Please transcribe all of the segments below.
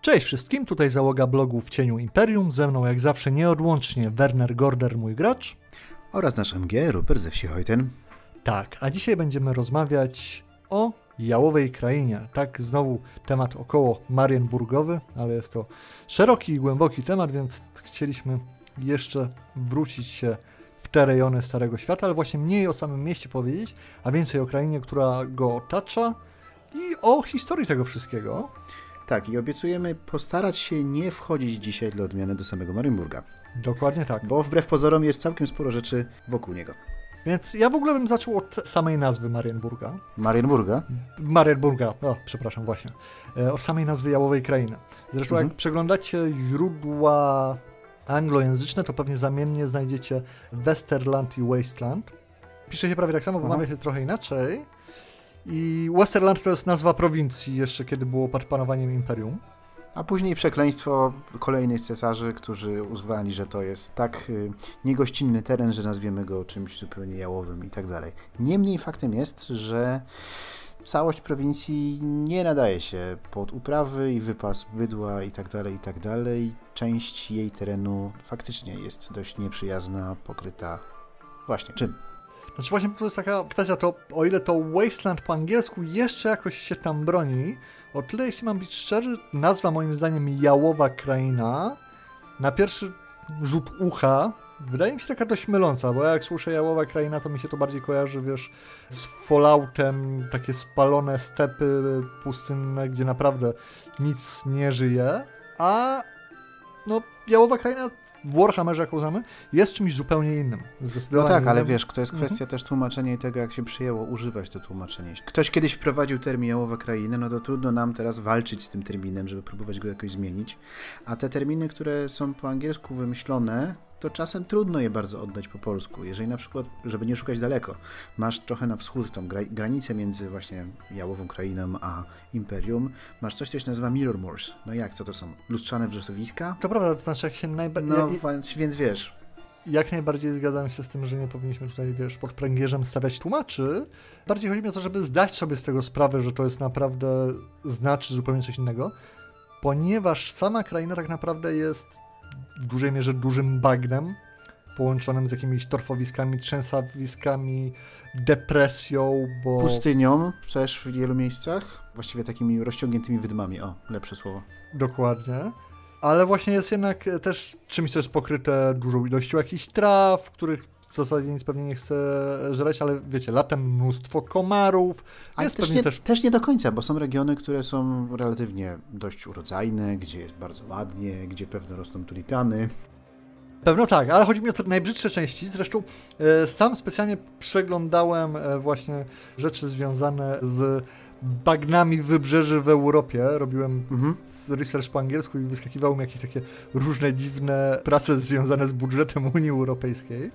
Cześć wszystkim, tutaj załoga blogu w cieniu Imperium, ze mną jak zawsze nieodłącznie Werner Gorder, mój gracz. Oraz nasz MG, Rupert ze wsi Hojten. Tak, a dzisiaj będziemy rozmawiać o Jałowej Krainie. Tak, znowu temat około Marienburgowy, ale jest to szeroki i głęboki temat, więc chcieliśmy jeszcze wrócić się w te rejony Starego Świata, ale właśnie mniej o samym mieście powiedzieć, a więcej o krainie, która go otacza i o historii tego wszystkiego. Tak, i obiecujemy postarać się nie wchodzić dzisiaj dla odmiany do samego Marienburga. Dokładnie tak. Bo wbrew pozorom jest całkiem sporo rzeczy wokół niego. Więc ja w ogóle bym zaczął od samej nazwy Marienburga. Marienburga? Marienburga, o, przepraszam, właśnie. E, od samej nazwy Jałowej Krainy. Zresztą mhm. jak przeglądacie źródła anglojęzyczne, to pewnie zamiennie znajdziecie Westerland i Wasteland. Pisze się prawie tak samo, wymawia się trochę inaczej. I Westerland to jest nazwa prowincji jeszcze, kiedy było pod panowaniem Imperium. A później przekleństwo kolejnych cesarzy, którzy uznali, że to jest tak y, niegościnny teren, że nazwiemy go czymś zupełnie jałowym i tak dalej. Niemniej faktem jest, że całość prowincji nie nadaje się pod uprawy i wypas bydła i tak dalej, i tak dalej. Część jej terenu faktycznie jest dość nieprzyjazna, pokryta właśnie czym? Znaczy właśnie to jest taka kwestia, to o ile to Wasteland po angielsku jeszcze jakoś się tam broni, o tyle jeśli mam być szczery, nazwa moim zdaniem Jałowa Kraina na pierwszy rzut ucha wydaje mi się taka dość myląca, bo jak słyszę Jałowa Kraina, to mi się to bardziej kojarzy, wiesz, z Falloutem, takie spalone stepy pustynne, gdzie naprawdę nic nie żyje, a no Jałowa Kraina w Warhammerze, jak uznamy, jest czymś zupełnie innym. No tak, ale wiesz, to jest kwestia mhm. też tłumaczenia i tego, jak się przyjęło używać to tłumaczenie. Ktoś kiedyś wprowadził termin jałowa krainy, no to trudno nam teraz walczyć z tym terminem, żeby próbować go jakoś zmienić. A te terminy, które są po angielsku wymyślone, to czasem trudno je bardzo oddać po polsku. Jeżeli na przykład, żeby nie szukać daleko, masz trochę na wschód tą gra granicę między właśnie Jałową Krainą a Imperium, masz coś, co się nazywa Mirror Moors. No jak, co to są? Lustrzane wrzosowiska? To prawda, to znaczy jak się najbardziej... No, ja, więc wiesz... Jak najbardziej zgadzam się z tym, że nie powinniśmy tutaj, wiesz, pod pręgierzem stawiać tłumaczy. Bardziej chodzi mi o to, żeby zdać sobie z tego sprawę, że to jest naprawdę, znaczy zupełnie coś innego, ponieważ sama kraina tak naprawdę jest w dużej mierze dużym bagnem, połączonym z jakimiś torfowiskami, trzęsawiskami, depresją, bo... Pustynią też w wielu miejscach, właściwie takimi rozciągniętymi wydmami, o, lepsze słowo. Dokładnie. Ale właśnie jest jednak też czymś, co jest pokryte dużą ilością jakichś traw, których zasadzie nic pewnie nie chce żreć, ale wiecie, latem mnóstwo komarów. Ale jest też, nie, też... też nie do końca, bo są regiony, które są relatywnie dość urodzajne, gdzie jest bardzo ładnie, gdzie pewno rosną tulipany. Pewno tak, ale chodzi mi o te najbrzydsze części. Zresztą e, sam specjalnie przeglądałem e, właśnie rzeczy związane z bagnami wybrzeży w Europie. Robiłem mhm. research po angielsku i wyskakiwały mi jakieś takie różne dziwne prace związane z budżetem Unii Europejskiej.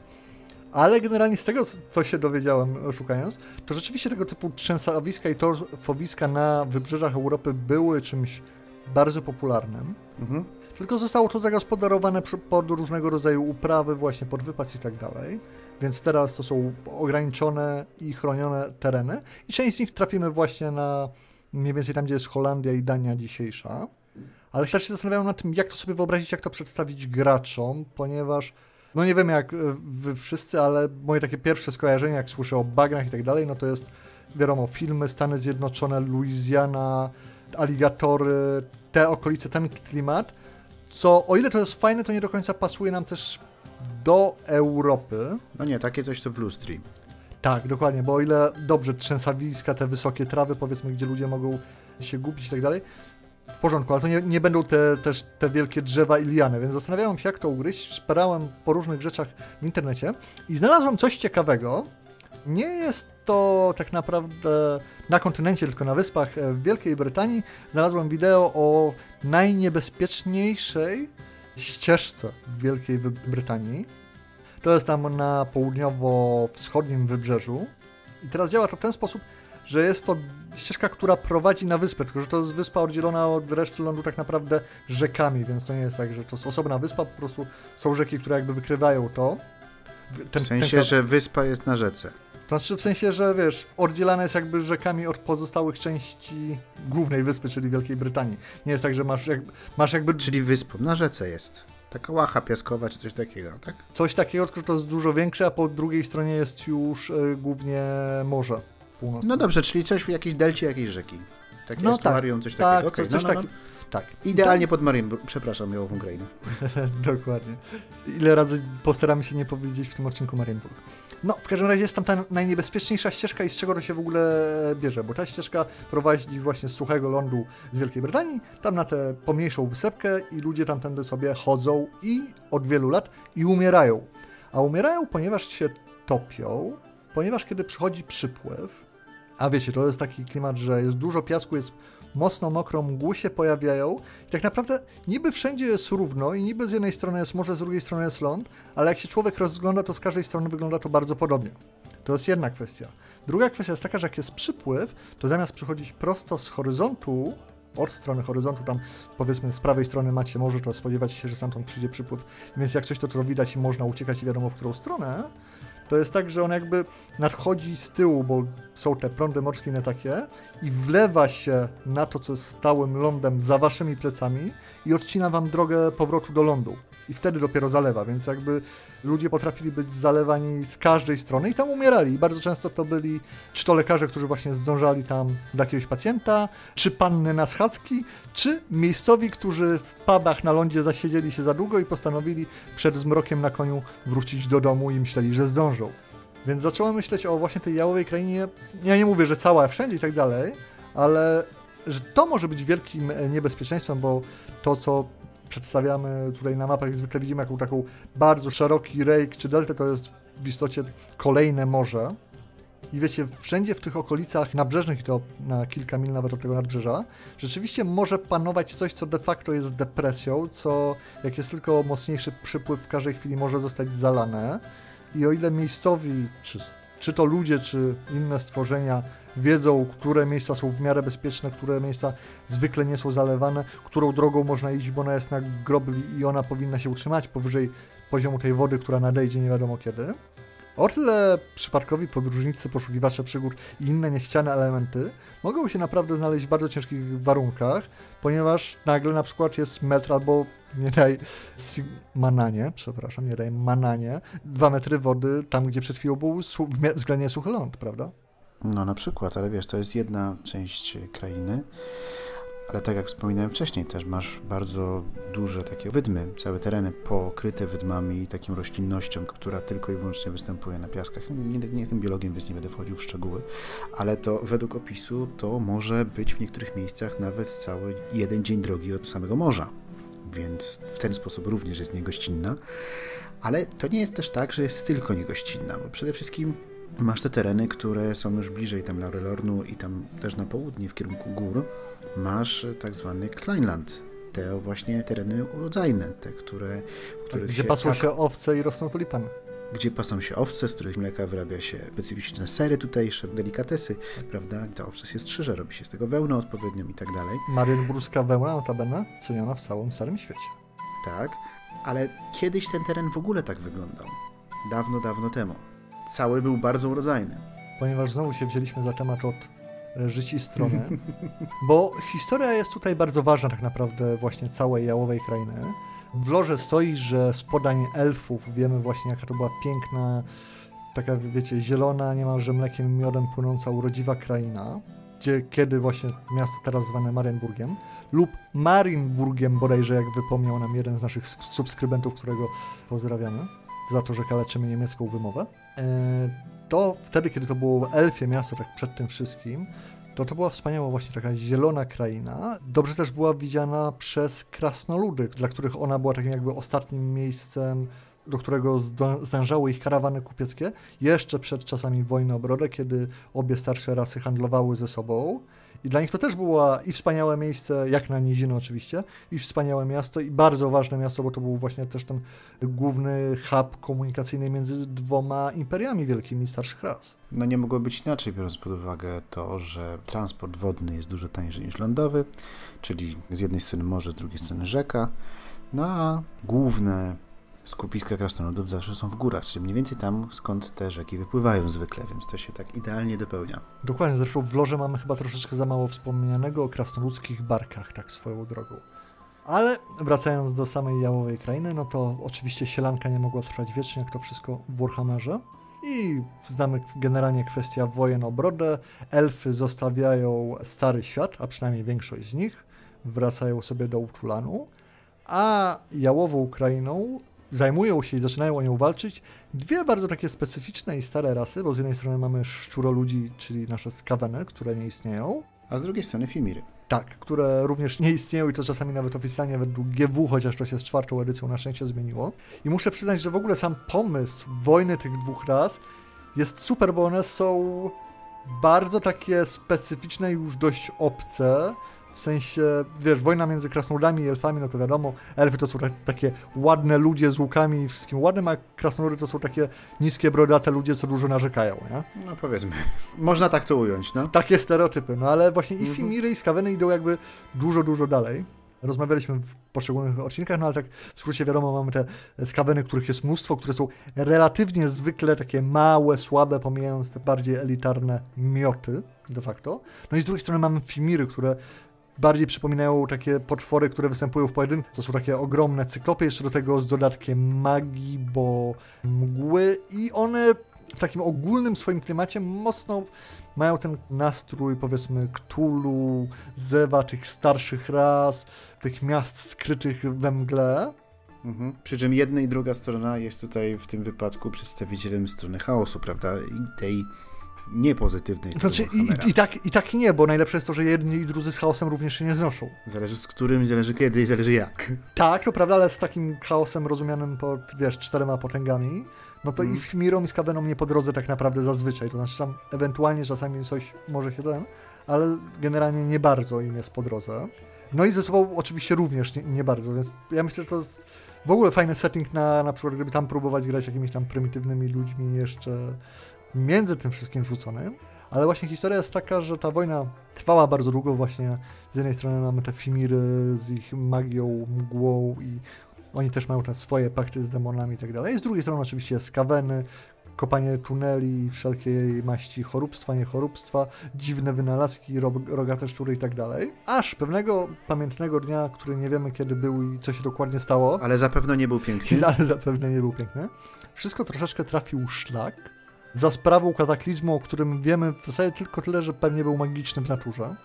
Ale generalnie z tego, co się dowiedziałem szukając, to rzeczywiście tego typu trzęsawiska i torfowiska na wybrzeżach Europy były czymś bardzo popularnym. Mhm. Tylko zostało to zagospodarowane pod różnego rodzaju uprawy, właśnie pod wypas i tak dalej. Więc teraz to są ograniczone i chronione tereny. I część z nich trafimy właśnie na mniej więcej tam, gdzie jest Holandia i Dania dzisiejsza. Ale też się zastanawiałem nad tym, jak to sobie wyobrazić, jak to przedstawić graczom, ponieważ no nie wiem jak wy wszyscy, ale moje takie pierwsze skojarzenie, jak słyszę o bagnach i tak dalej, no to jest wiadomo, filmy Stany Zjednoczone, Louisiana, aligatory, te okolice, ten klimat, co o ile to jest fajne, to nie do końca pasuje nam też do Europy. No nie, takie coś to w lustri. Tak, dokładnie, bo o ile dobrze trzęsawiska, te wysokie trawy, powiedzmy, gdzie ludzie mogą się gubić i tak dalej, w porządku, ale to nie, nie będą te, też te wielkie drzewa i liany, więc zastanawiałem się, jak to ugryźć. Szperałem po różnych rzeczach w internecie i znalazłem coś ciekawego. Nie jest to tak naprawdę na kontynencie, tylko na wyspach w Wielkiej Brytanii. Znalazłem wideo o najniebezpieczniejszej ścieżce w Wielkiej Brytanii. To jest tam na południowo-wschodnim wybrzeżu. I teraz działa to w ten sposób, że jest to ścieżka, która prowadzi na wyspę, tylko że to jest wyspa oddzielona od reszty lądu tak naprawdę rzekami, więc to nie jest tak, że to jest osobna wyspa, po prostu są rzeki, które jakby wykrywają to. Ten, w sensie, ten... że wyspa jest na rzece. To znaczy w sensie, że wiesz, oddzielane jest jakby rzekami od pozostałych części głównej wyspy, czyli Wielkiej Brytanii. Nie jest tak, że masz, jak, masz jakby Czyli wyspą, na rzece jest. Taka łacha piaskowa czy coś takiego, tak? coś takiego, tylko że to jest dużo większe, a po drugiej stronie jest już y, głównie morze północne. No dobrze, czyli coś w jakiejś delcie jakiejś rzeki. Takie No no tak, estuarium, coś tak, takiego. Okej, coś, coś no, no, taki- tak. Idealnie pod Marienburg, przepraszam, miałową Ukrainę. Dokładnie. Ile razy postaramy się nie powiedzieć w tym odcinku Marienburg. No, w każdym razie jest tam ta najniebezpieczniejsza ścieżka i z czego to się w ogóle bierze, bo ta ścieżka prowadzi właśnie z suchego lądu z Wielkiej Brytanii, tam na tę pomniejszą wysepkę i ludzie tamtędy sobie chodzą i od wielu lat i umierają. A umierają, ponieważ się topią, ponieważ kiedy przychodzi przypływ, a wiecie, to jest taki klimat, że jest dużo piasku, jest mocno mokro, mgły się pojawiają i tak naprawdę niby wszędzie jest równo i niby z jednej strony jest morze, z drugiej strony jest ląd, ale jak się człowiek rozgląda, to z każdej strony wygląda to bardzo podobnie. To jest jedna kwestia. Druga kwestia jest taka, że jak jest przypływ, to zamiast przychodzić prosto z horyzontu, od strony horyzontu, tam powiedzmy z prawej strony macie morze, to spodziewacie się, że stamtąd przyjdzie przypływ, więc jak coś to to widać i można uciekać i wiadomo w którą stronę, to jest tak, że on jakby nadchodzi z tyłu, bo są te prądy morskie nie takie i wlewa się na to, co jest stałym lądem za waszymi plecami i odcina wam drogę powrotu do lądu. I wtedy dopiero zalewa, więc jakby ludzie potrafili być zalewani z każdej strony i tam umierali. I bardzo często to byli czy to lekarze, którzy właśnie zdążali tam do jakiegoś pacjenta, czy panny na schadzki, czy miejscowi, którzy w pubach na lądzie zasiedzieli się za długo i postanowili przed zmrokiem na koniu wrócić do domu i myśleli, że zdążą. Więc zacząłem myśleć o właśnie tej jałowej krainie. Ja nie mówię, że cała, wszędzie i tak dalej, ale że to może być wielkim niebezpieczeństwem, bo to, co przedstawiamy tutaj na mapach, jak zwykle widzimy jaką taką bardzo szeroki rejk czy deltę, to jest w istocie kolejne morze. I wiecie, wszędzie w tych okolicach nabrzeżnych, to na kilka mil nawet od tego nadbrzeża, rzeczywiście może panować coś, co de facto jest depresją, co jak jest tylko mocniejszy przypływ, w każdej chwili może zostać zalane. I o ile miejscowi, czy, czy to ludzie, czy inne stworzenia wiedzą, które miejsca są w miarę bezpieczne, które miejsca zwykle nie są zalewane, którą drogą można iść, bo ona jest na grobli i ona powinna się utrzymać powyżej poziomu tej wody, która nadejdzie nie wiadomo kiedy. O tyle przypadkowi podróżnicy, poszukiwacze przygód i inne niechciane elementy mogą się naprawdę znaleźć w bardzo ciężkich warunkach, ponieważ nagle na przykład jest metr albo nie daj mananie, przepraszam, nie daj mananie, dwa metry wody tam, gdzie przed chwilą był względnie suchy ląd, prawda? No na przykład, ale wiesz, to jest jedna część krainy, ale tak jak wspominałem wcześniej, też masz bardzo duże takie wydmy, całe tereny pokryte wydmami i taką roślinnością, która tylko i wyłącznie występuje na piaskach. Nie, nie jestem biologiem, więc nie będę wchodził w szczegóły, ale to według opisu to może być w niektórych miejscach nawet cały jeden dzień drogi od samego morza. Więc w ten sposób również jest niegościnna. Ale to nie jest też tak, że jest tylko niegościnna, bo przede wszystkim Masz te tereny, które są już bliżej tam Laurelornu i tam też na południe w kierunku gór masz tak zwany Kleinland. Te właśnie tereny urodzajne, te, które, w których Gdzie się, pasą tak, się owce i rosną tulipany. gdzie pasą się owce, z których mleka wyrabia się specyficzne sery tutejsze, delikatesy, prawda? Ta owca się strzyże, robi się z tego wełnę odpowiednią i tak dalej. Marienburska wełna notabene ceniona w całym starym świecie. Tak, ale kiedyś ten teren w ogóle tak wyglądał. Dawno, dawno temu. Cały był bardzo urodzajny. Ponieważ znowu się wzięliśmy za temat od e, życi strony, bo historia jest tutaj bardzo ważna tak naprawdę właśnie całej jałowej krainy. W lorze stoi, że z podań elfów wiemy właśnie jaka to była piękna, taka wiecie, zielona, niemalże mlekiem i miodem płynąca urodziwa kraina, gdzie kiedy właśnie miasto teraz zwane Marienburgiem lub Marienburgiem bodajże, jak wypomniał nam jeden z naszych subskrybentów, którego pozdrawiamy za to, że kaleczymy niemiecką wymowę. E, to wtedy, kiedy to było elfie miasto, tak przed tym wszystkim, to to była wspaniała właśnie taka zielona kraina. Dobrze też była widziana przez krasnoludy, dla których ona była takim jakby ostatnim miejscem, do którego zdążały ich karawany kupieckie, jeszcze przed czasami wojny o brodę, kiedy obie starsze rasy handlowały ze sobą. I dla nich to też było i wspaniałe miejsce, jak na nizinę oczywiście, i wspaniałe miasto, i bardzo ważne miasto, bo to był właśnie też ten główny hub komunikacyjny między dwoma imperiami wielkimi starszych ras. No nie mogło być inaczej, biorąc pod uwagę to, że transport wodny jest dużo tańszy niż lądowy, czyli z jednej strony morze, z drugiej strony rzeka, no a główne skupiska krasnoludów zawsze są w górach, czyli mniej więcej tam, skąd te rzeki wypływają zwykle, więc to się tak idealnie dopełnia. Dokładnie, zresztą w Lorze mamy chyba troszeczkę za mało wspomnianego o krasnoludzkich barkach, tak swoją drogą. Ale wracając do samej jałowej krainy, no to oczywiście sielanka nie mogła trwać wiecznie, jak to wszystko w Warhammerze. I znamy generalnie kwestia wojen o brodę. Elfy zostawiają stary świat, a przynajmniej większość z nich. Wracają sobie do Utulanu. A jałową krainą zajmują się i zaczynają o nią walczyć dwie bardzo takie specyficzne i stare rasy, bo z jednej strony mamy szczuroludzi, czyli nasze skaweny, które nie istnieją. A z drugiej strony Fimiry. Tak, które również nie istnieją i to czasami nawet oficjalnie według GW, chociaż to się z czwartą edycją na szczęście zmieniło. I muszę przyznać, że w ogóle sam pomysł wojny tych dwóch ras jest super, bo one są bardzo takie specyficzne i już dość obce. W sensie, wiesz, wojna między krasnoludami i elfami, no to wiadomo, elfy to są tak, takie ładne ludzie z łukami i wszystkim ładnym, a krasnoludy to są takie niskie, brodate ludzie, co dużo narzekają, nie? No powiedzmy, można tak to ująć, no. Takie stereotypy, no ale właśnie i Mhm. Fimiry i Skaweny idą jakby dużo, dużo dalej. Rozmawialiśmy w poszczególnych odcinkach, no ale tak w skrócie wiadomo, mamy te skaweny, których jest mnóstwo, które są relatywnie zwykle takie małe, słabe, pomijając te bardziej elitarne mioty de facto. No i z drugiej strony mamy Fimiry, które bardziej przypominają takie potwory, które występują w pojedynku. To są takie ogromne cyklopy, jeszcze do tego z dodatkiem magii, bo mgły i one w takim ogólnym swoim klimacie mocno mają ten nastrój, powiedzmy, Cthulhu, Zewa, tych starszych ras, tych miast skrytych we mgle. Mhm. Przy czym jedna i druga strona jest tutaj w tym wypadku przedstawicielem strony chaosu, prawda? I tej niepozytywnej Znaczy, i, i, tak, i tak i nie, bo najlepsze jest to, że jedni i drudzy z chaosem również się nie znoszą. Zależy z którym, zależy kiedy i zależy jak. Tak, to prawda, ale z takim chaosem rozumianym pod, wiesz, czterema potęgami, no to Mhm. i Fimirom i Skavenom nie po drodze tak naprawdę zazwyczaj. To znaczy tam ewentualnie czasami coś może się ten, ale generalnie nie bardzo im jest po drodze. No i ze sobą oczywiście również nie, nie bardzo, więc ja myślę, że to jest w ogóle fajny setting na, na przykład, gdyby tam próbować grać jakimiś tam prymitywnymi ludźmi jeszcze między tym wszystkim wrzuconym. Ale właśnie historia jest taka, że ta wojna trwała bardzo długo właśnie. Z jednej strony mamy te Fimiry z ich magią, mgłą i oni też mają te swoje pakty z demonami i tak dalej. Z drugiej strony oczywiście skaweny, kopanie tuneli, wszelkiej maści choróbstwa, niechoróbstwa, dziwne wynalazki, ro rogate szczury i tak dalej. Aż pewnego pamiętnego dnia, który nie wiemy kiedy był i co się dokładnie stało, Ale zapewne nie był piękny. ale zapewne nie był piękny, wszystko troszeczkę trafił szlak za sprawą kataklizmu, o którym wiemy w zasadzie tylko tyle, że pewnie był magiczny w naturze.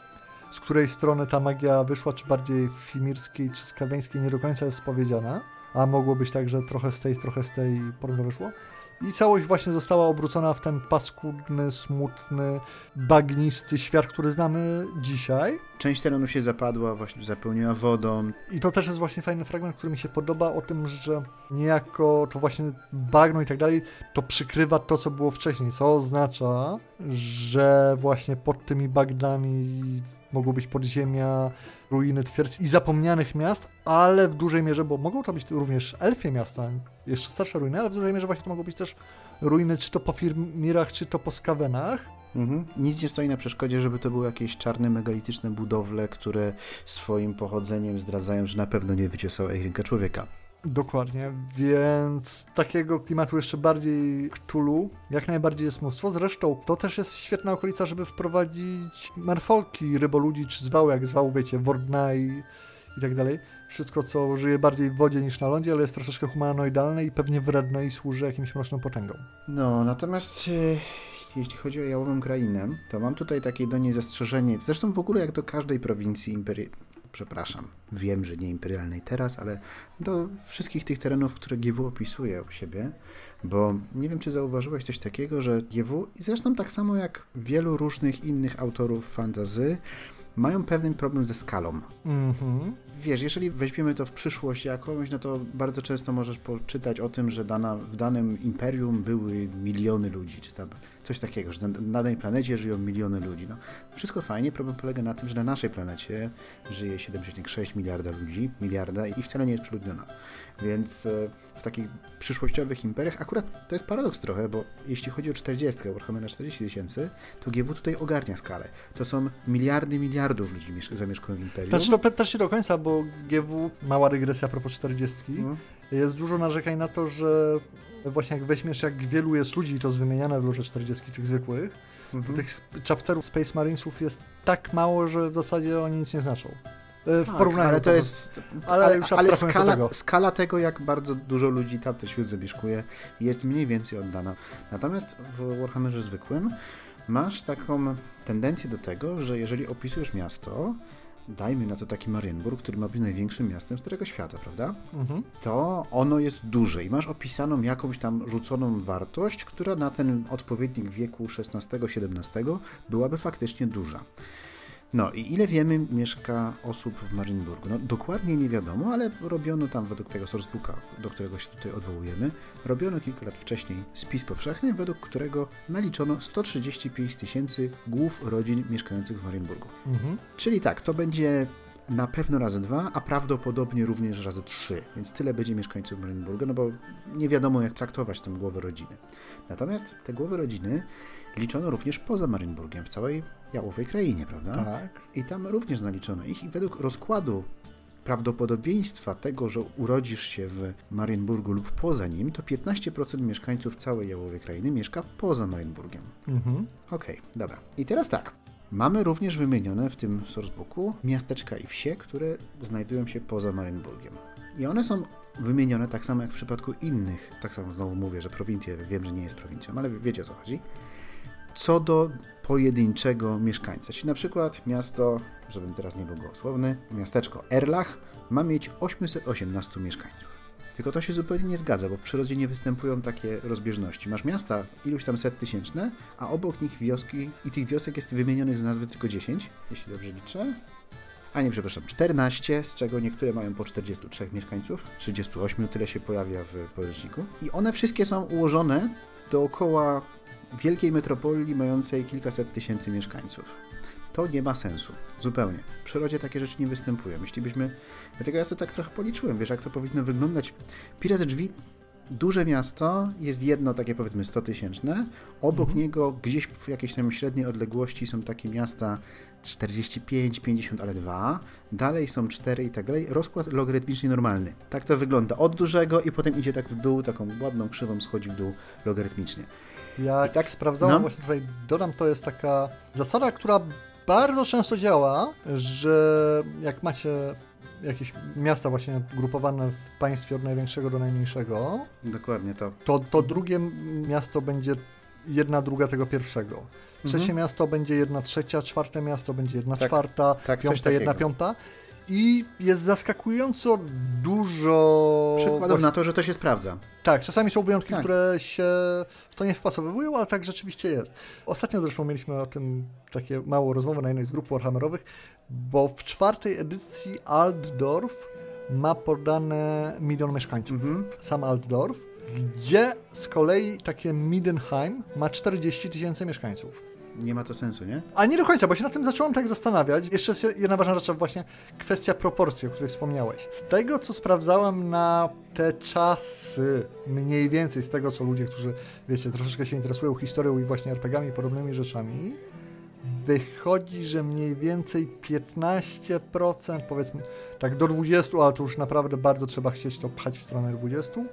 Z której strony ta magia wyszła, czy bardziej fimirskiej, czy skaweńskiej, nie do końca jest powiedziana. A mogło być tak, że trochę z tej, trochę z tej i podobno wyszło. I całość właśnie została obrócona w ten paskudny, smutny, bagnisty świat, który znamy dzisiaj. Część terenu się zapadła, właśnie zapełniła wodą. I to też jest właśnie fajny fragment, który mi się podoba o tym, że niejako to właśnie bagno i tak dalej, to przykrywa to, co było wcześniej, co oznacza, że właśnie pod tymi bagnami mogą być podziemia, ruiny twierdz i zapomnianych miast, ale w dużej mierze, bo mogą to być również elfie miasta, jeszcze starsze ruiny, ale w dużej mierze właśnie to mogą być też ruiny czy to po Firmirach, czy to po Skawenach. Mhm. Nic nie stoi na przeszkodzie, żeby to były jakieś czarne, megalityczne budowle, które swoim pochodzeniem zdradzają, że na pewno nie wyciosała ich ręka człowieka. Dokładnie, więc takiego klimatu jeszcze bardziej Cthulhu jak najbardziej jest mnóstwo. Zresztą to też jest świetna okolica, żeby wprowadzić merfolki, ryboludzi czy zwał, jak zwał, wiecie, Wordnai i tak dalej. Wszystko, co żyje bardziej w wodzie niż na lądzie, ale jest troszeczkę humanoidalne i pewnie wredne i służy jakimś mroczną potęgą. No, natomiast e, jeśli chodzi o jałową krainę, to mam tutaj takie do niej zastrzeżenie. Zresztą w ogóle jak do każdej prowincji imperialnej, przepraszam, wiem, że nie imperialnej teraz, ale do wszystkich tych terenów, które GW opisuje u siebie, bo nie wiem, czy zauważyłeś coś takiego, że GW, i zresztą tak samo jak wielu różnych innych autorów fantazy, mają pewien problem ze skalą. Mhm. Wiesz, jeżeli weźmiemy to w przyszłość jakąś, no to bardzo często możesz poczytać o tym, że dana, w danym imperium były miliony ludzi, czy tam coś takiego, że na, na danej planecie żyją miliony ludzi. No, wszystko fajnie, problem polega na tym, że na naszej planecie żyje 7,6 miliarda ludzi, miliarda i wcale nie jest przeludniona. Więc e, w takich przyszłościowych imperiach akurat to jest paradoks trochę, bo jeśli chodzi o 40, Warhammera 40 tysięcy, to GW tutaj ogarnia skalę. To są miliardy, miliardów ludzi miesz- zamieszkują Imperium. Znaczy to te, też nie do końca, bo GW, mała regresja a propos 40, No. jest dużo narzekań na to, że właśnie jak weźmiesz, jak wielu jest ludzi, i to jest wymieniane w lorze 40 tych zwykłych, to Mhm. tych chapterów Space Marinesów jest tak mało, że w zasadzie oni nic nie znaczą. E, W Tak, porównaniu ale to jest. Ale Ale, ale skala, tego. skala tego, jak bardzo dużo ludzi tamten świat zamieszkuje, jest mniej więcej oddana. Natomiast w Warhammerze zwykłym masz taką tendencję do tego, że jeżeli opisujesz miasto, dajmy na to taki Marienburg, który ma być największym miastem Starego Świata, prawda? Mhm. to ono jest duże i masz opisaną jakąś tam rzuconą wartość, która na ten odpowiednik wieku XVI-XVII byłaby faktycznie duża. No i ile wiemy mieszka osób w Marienburgu? No dokładnie nie wiadomo, ale robiono tam według tego sourcebooka, do którego się tutaj odwołujemy, robiono kilka lat wcześniej spis powszechny, według którego naliczono 135 tysięcy głów rodzin mieszkających w Marienburgu. Mhm. Czyli tak, to będzie na pewno razy dwa, a prawdopodobnie również razy trzy, więc tyle będzie mieszkańców Marienburga, no bo nie wiadomo jak traktować tę głowę rodziny. Natomiast te głowy rodziny liczono również poza Marienburgiem, w całej jałowej krainie, prawda? Tak. I tam również naliczono ich i według rozkładu prawdopodobieństwa tego, że urodzisz się w Marienburgu lub poza nim, to 15% mieszkańców całej jałowej krainy mieszka poza Marienburgiem. Mhm. Okej, dobra. I teraz tak. Mamy również wymienione w tym sourcebooku miasteczka i wsie, które znajdują się poza Marienburgiem. I one są wymienione tak samo jak w przypadku innych, tak samo znowu mówię, że prowincje, wiem, że nie jest prowincją, ale wiecie o co chodzi, co do pojedynczego mieszkańca. Czyli na przykład miasto, żebym teraz nie był gołosłowny, miasteczko Erlach ma mieć 818 mieszkańców. Tylko to się zupełnie nie zgadza, bo w przyrodzie nie występują takie rozbieżności. Masz miasta iluś tam set tysięczne, a obok nich wioski i tych wiosek jest wymienionych z nazwy tylko 10, jeśli dobrze liczę. A nie, przepraszam, 14, z czego niektóre mają po 43 mieszkańców, 38 tyle się pojawia w podręczniku. I one wszystkie są ułożone dookoła wielkiej metropolii mającej kilkaset tysięcy mieszkańców. To nie ma sensu. Zupełnie. W przyrodzie takie rzeczy nie występują. Jeśli byśmy. Dlatego ja sobie tak trochę policzyłem, wiesz, jak to powinno wyglądać. Pirazy drzwi, duże miasto, jest jedno takie powiedzmy 100 tysięczne. Obok niego gdzieś w jakiejś tam średniej odległości są takie miasta 45, 50, ale dwa. Dalej są cztery i tak dalej. Rozkład logarytmicznie normalny. Tak to wygląda. Od dużego i potem idzie tak w dół, taką ładną krzywą schodzi w dół logarytmicznie. Jak I tak- sprawdzałem, no. właśnie tutaj dodam, to jest taka zasada, która bardzo często działa, że jak macie jakieś miasta właśnie grupowane w państwie od największego do najmniejszego, Dokładnie to. to, to drugie miasto będzie jedna druga tego pierwszego. Trzecie Mhm. miasto będzie jedna trzecia, czwarte miasto będzie jedna Tak, czwarta, tak, coś piąte jedna piąta. I jest zaskakująco dużo. Przykładów właśnie- na to, że to się sprawdza. Tak, czasami są wyjątki, Tak. które się w to nie wpasowywują, ale tak rzeczywiście jest. Ostatnio zresztą mieliśmy o tym takie małą rozmowę na jednej z grup Warhammerowych, bo w czwartej edycji Altdorf ma podane milion mieszkańców. Mhm. Sam Altdorf, gdzie z kolei takie Midenheim ma 40 tysięcy mieszkańców. Nie ma to sensu, nie? A nie do końca, bo się nad tym zacząłem tak zastanawiać. Jeszcze jest jedna ważna rzecz, właśnie kwestia proporcji, o której wspomniałeś. Z tego, co sprawdzałem na te czasy, mniej więcej z tego, co ludzie, którzy, wiecie, troszeczkę się interesują historią i właśnie RPGami i podobnymi rzeczami, wychodzi, że mniej więcej 15%, powiedzmy tak do 20%, ale to już naprawdę bardzo trzeba chcieć to pchać w stronę 20%,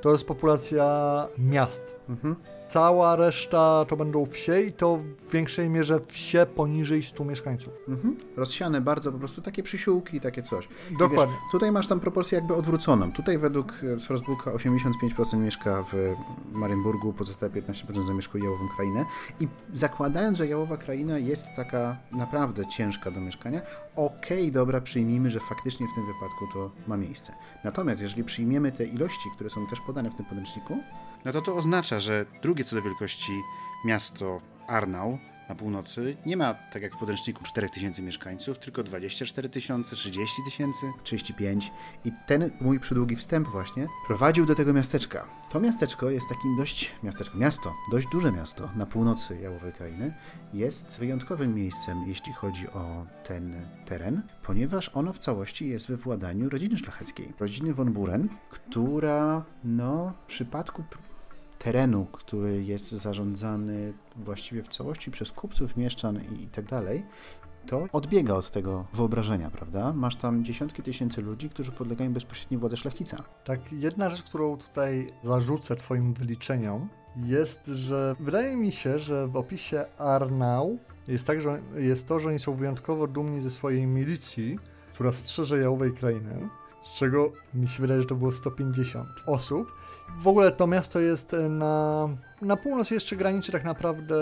to jest populacja miast. Mhm. Cała reszta to będą wsie i to w większej mierze wsie poniżej 100 mieszkańców. Mhm. Rozsiane bardzo, po prostu takie przysiółki, takie coś. I Dokładnie. Wiesz, tutaj masz tam proporcję jakby odwróconą. Tutaj według e, Sourcebooka 85% mieszka w Marienburgu, pozostałe 15% zamieszkuje Jałową Krainę. I zakładając, że Jałowa Kraina jest taka naprawdę ciężka do mieszkania, okej, dobra, przyjmijmy, że faktycznie w tym wypadku to ma miejsce. Natomiast jeżeli przyjmiemy te ilości, które są też podane w tym podręczniku, no to to oznacza, że drugie co do wielkości miasto Arnau na północy nie ma, tak jak w podręczniku, 4000 mieszkańców, tylko 24 tysiące, 30 tysięcy, 35. I ten mój przydługi wstęp właśnie prowadził do tego miasteczka. To miasteczko jest takim dość, miasteczko, miasto, dość duże miasto na północy Jałowej Krainy. Jest wyjątkowym miejscem, jeśli chodzi o ten teren, ponieważ ono w całości jest we władaniu rodziny szlacheckiej. Rodziny von Buren, która, no, w przypadku terenu, który jest zarządzany właściwie w całości przez kupców, mieszczan i, i tak dalej, to odbiega od tego wyobrażenia, prawda? Masz tam dziesiątki tysięcy ludzi, którzy podlegają bezpośredniej władze szlachcica. Tak, jedna rzecz, którą tutaj zarzucę Twoim wyliczeniom, jest, że wydaje mi się, że w opisie Arnau jest tak, że jest to, że oni są wyjątkowo dumni ze swojej milicji, która strzeże jałowej krainy, z czego mi się wydaje, że to było 150 osób. W ogóle to miasto jest na, na północ jeszcze graniczy tak naprawdę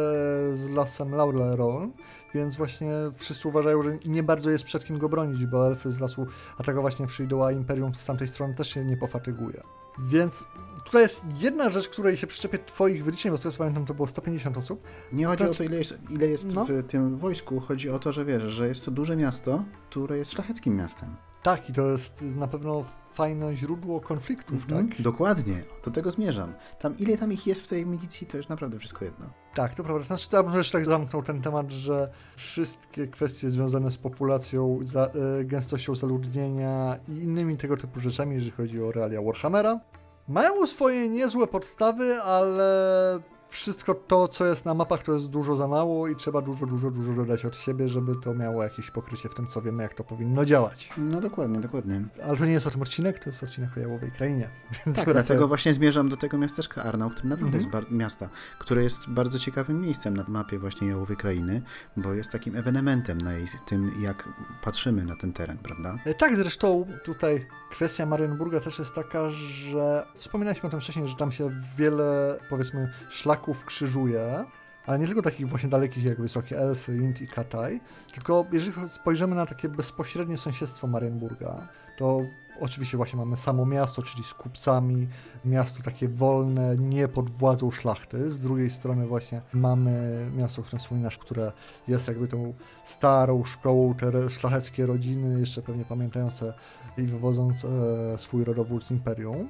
z lasem Laureron, więc właśnie wszyscy uważają, że nie bardzo jest przed kim go bronić, bo elfy z lasu atakować nie przyjdą, a Imperium z tamtej strony też się nie pofatyguje. Więc tutaj jest jedna rzecz, której się przyczepię twoich wyliczeń, bo z tego co pamiętam to było 150 osób. Nie chodzi To- o to, ile jest, ile jest No. w tym wojsku, chodzi o to, że wiesz, że jest to duże miasto, które jest szlacheckim miastem. Tak, i to jest na pewno fajne źródło konfliktów, Mhm. tak? Dokładnie, do tego zmierzam. Tam ile tam ich jest w tej milicji, to już naprawdę wszystko jedno. Tak, to prawda. Znaczy, ja bym też tak zamknął ten temat, że wszystkie kwestie związane z populacją, za, e, gęstością zaludnienia i innymi tego typu rzeczami, jeżeli chodzi o realia Warhammera, mają swoje niezłe podstawy, ale wszystko to, co jest na mapach, to jest dużo za mało i trzeba dużo, dużo, dużo dodać od siebie, żeby to miało jakieś pokrycie w tym, co wiemy, jak to powinno działać. No dokładnie, dokładnie. Ale to nie jest o tym odcinek, to jest odcinek o Jałowej Krainie. Więc Tak, wracając- dlatego właśnie zmierzam do tego miasteczka Arnau, które naprawdę Mhm. jest miasta, które jest bardzo ciekawym miejscem na mapie właśnie Jałowej Krainy, bo jest takim ewenementem na jej, tym, jak patrzymy na ten teren, prawda? E, Tak, zresztą tutaj kwestia Marienburga też jest taka, że wspominaliśmy o tym wcześniej, że tam się wiele, powiedzmy, szlaków krzyżuje, ale nie tylko takich właśnie dalekich jak Wysokie Elfy, Int i Kataj, tylko jeżeli spojrzymy na takie bezpośrednie sąsiedztwo Marienburga, to oczywiście właśnie mamy samo miasto, czyli z kupcami, miasto takie wolne, nie pod władzą szlachty, z drugiej strony właśnie mamy miasto, o którym wspominasz, które jest jakby tą starą szkołą, te szlacheckie rodziny, jeszcze pewnie pamiętające i wywodząc e, swój rodowód z Imperium.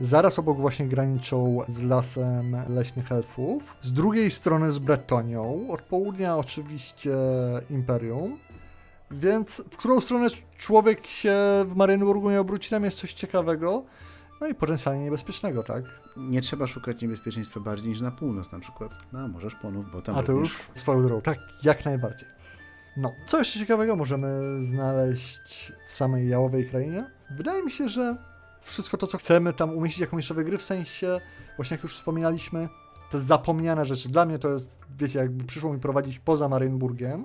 Zaraz obok właśnie graniczą z lasem leśnych elfów. Z drugiej strony z Bretonią. Od południa oczywiście Imperium. Więc w którą stronę człowiek się w Marienburgu nie obróci, tam jest coś ciekawego. No i potencjalnie niebezpiecznego, tak? Nie trzeba szukać niebezpieczeństwa bardziej niż na północ na przykład. Na Morze Szponów, bo tam A to również... już swoją drogą, tak, jak najbardziej. No, co jeszcze ciekawego możemy znaleźć w samej Jałowej Krainie? Wydaje mi się, że wszystko to, co chcemy tam umieścić jako miejscowe gry, w sensie, właśnie jak już wspominaliśmy, te zapomniane rzeczy. Dla mnie to jest, wiecie, jakby przyszło mi prowadzić poza Marienburgiem,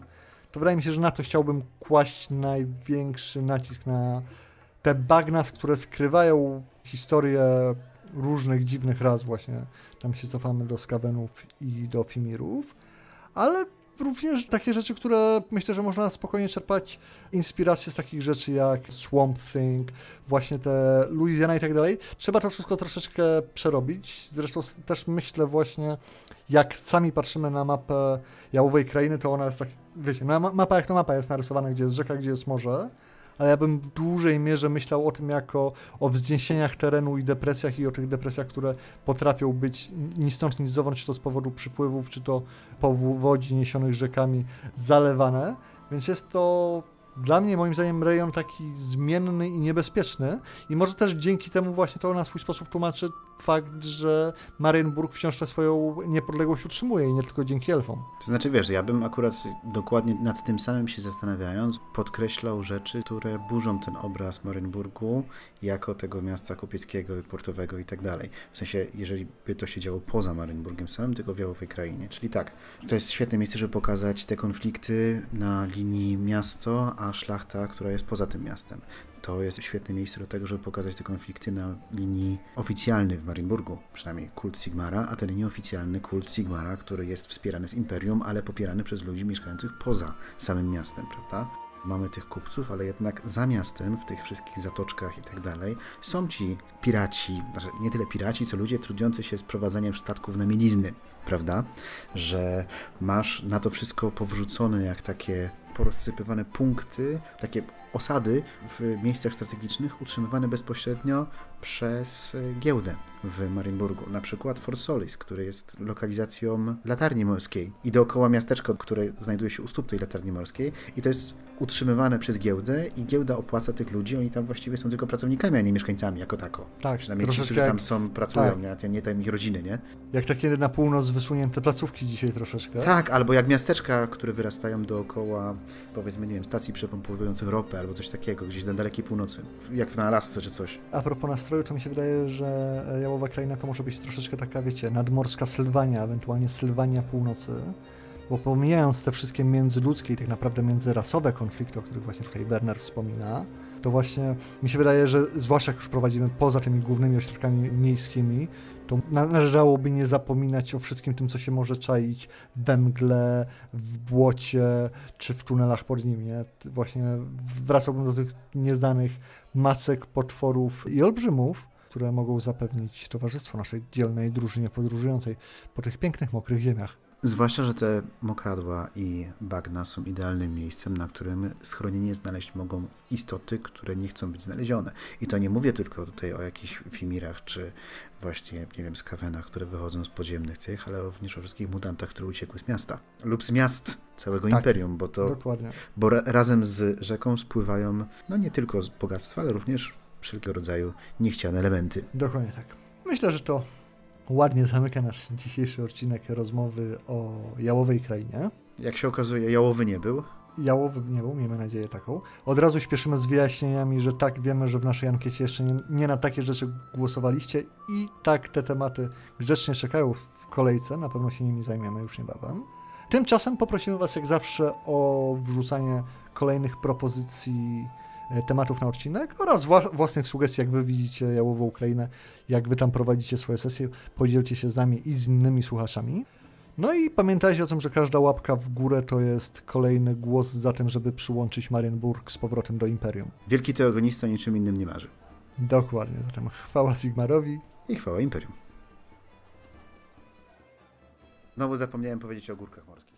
to wydaje mi się, że na to chciałbym kłaść największy nacisk na te bagnas, które skrywają historię różnych dziwnych ras właśnie. Tam się cofamy do Skawenów i do Fimirów, ale również takie rzeczy, które myślę, że można spokojnie czerpać inspiracje z takich rzeczy jak Swamp Thing, właśnie te Louisiana i tak dalej. Trzeba to wszystko troszeczkę przerobić. Zresztą też myślę właśnie, jak sami patrzymy na mapę Jałowej Krainy, to ona jest tak, wiecie, no, ma- mapa jak to mapa jest narysowana, gdzie jest rzeka, gdzie jest morze, ale ja bym w dużej mierze myślał o tym jako o wzniesieniach terenu i depresjach i o tych depresjach, które potrafią być ni stąd, ni zowąd, czy to z powodu przypływów, czy to powodzi niesionych rzekami zalewane, więc jest to dla mnie, moim zdaniem, rejon taki zmienny i niebezpieczny. I może też dzięki temu właśnie to na swój sposób tłumaczy fakt, że Marienburg wciąż tę swoją niepodległość utrzymuje i nie tylko dzięki elfom. To znaczy, wiesz, ja bym akurat dokładnie nad tym samym się zastanawiając, podkreślał rzeczy, które burzą ten obraz Marienburgu jako tego miasta kupieckiego i portowego i tak dalej. W sensie, jeżeli by to się działo poza Marienburgiem samym, tylko w Jałowej Krainie. Czyli tak, to jest świetne miejsce, żeby pokazać te konflikty na linii miasto, a szlachta, która jest poza tym miastem. To jest świetne miejsce do tego, żeby pokazać te konflikty na linii oficjalnej w Marienburgu, przynajmniej kult Sigmara, a ten nieoficjalny kult Sigmara, który jest wspierany z Imperium, ale popierany przez ludzi mieszkających poza samym miastem, prawda? Mamy tych kupców, ale jednak za miastem, w tych wszystkich zatoczkach i tak dalej, są ci piraci, znaczy nie tyle piraci, co ludzie trudzący się z prowadzeniem statków na mielizny, prawda? Że masz na to wszystko powrzucone jak takie porozsypywane punkty, takie osady w miejscach strategicznych utrzymywane bezpośrednio przez e, giełdę w Marienburgu. Na przykład Fort Solis, który jest lokalizacją latarni morskiej i dookoła miasteczko, które znajduje się u stóp tej latarni morskiej i to jest utrzymywane przez giełdę i giełda opłaca tych ludzi, oni tam właściwie są tylko pracownikami, a nie mieszkańcami jako tako. Tak, Przynajmniej ci, którzy tam są, pracują, tak. nie, nie tam ich rodziny, nie? jak takie na północ wysunięte placówki dzisiaj troszeczkę. Tak, albo jak miasteczka, które wyrastają dookoła, powiedzmy, nie wiem, stacji przepompowujących ropę albo coś takiego, gdzieś na dalekiej północy, jak w Alasce czy coś. A propos nastroju, to mi się wydaje, że Jałowa Kraina to może być troszeczkę taka, wiecie, nadmorska Sylwania, ewentualnie Sylwania Północy. Bo pomijając te wszystkie międzyludzkie i tak naprawdę międzyrasowe konflikty, o których właśnie tutaj Werner wspomina, to właśnie mi się wydaje, że zwłaszcza jak już prowadzimy poza tymi głównymi ośrodkami miejskimi, to należałoby nie zapominać o wszystkim tym, co się może czaić we mgle, w błocie czy w tunelach pod nim. Nie? Właśnie wracałbym do tych nieznanych macek, potworów i olbrzymów, które mogą zapewnić towarzystwo naszej dzielnej drużynie podróżującej po tych pięknych, mokrych ziemiach. Zwłaszcza, że te mokradła i bagna są idealnym miejscem, na którym schronienie znaleźć mogą istoty, które nie chcą być znalezione. I to nie mówię tylko tutaj o jakichś fimirach, czy właśnie, nie wiem, skawenach, które wychodzą z podziemnych tych, ale również o wszystkich mutantach, które uciekły z miasta. Lub z miast całego Tak, imperium, bo to Dokładnie. bo ra razem z rzeką spływają no nie tylko z bogactwa, ale również wszelkiego rodzaju niechciane elementy. Dokładnie tak. Myślę, że to ładnie zamyka nasz dzisiejszy odcinek rozmowy o jałowej krainie. Jak się okazuje, jałowy nie był. Jałowy nie był, miejmy nadzieję taką. Od razu śpieszymy z wyjaśnieniami, że tak, wiemy, że w naszej ankiecie jeszcze nie, nie na takie rzeczy głosowaliście i tak te tematy grzecznie czekają w kolejce, na pewno się nimi zajmiemy już niebawem. Tymczasem poprosimy Was jak zawsze o wrzucanie kolejnych propozycji tematów na odcinek oraz wła- własnych sugestii, jak Wy widzicie Jałową Ukrainę, jak Wy tam prowadzicie swoje sesje, podzielcie się z nami i z innymi słuchaczami. No i pamiętajcie o tym, że każda łapka w górę to jest kolejny głos za tym, żeby przyłączyć Marienburg z powrotem do Imperium. Wielki teogonista niczym innym nie marzy. Dokładnie, zatem chwała Sigmarowi. I chwała Imperium. Znowu zapomniałem powiedzieć o górkach morskich.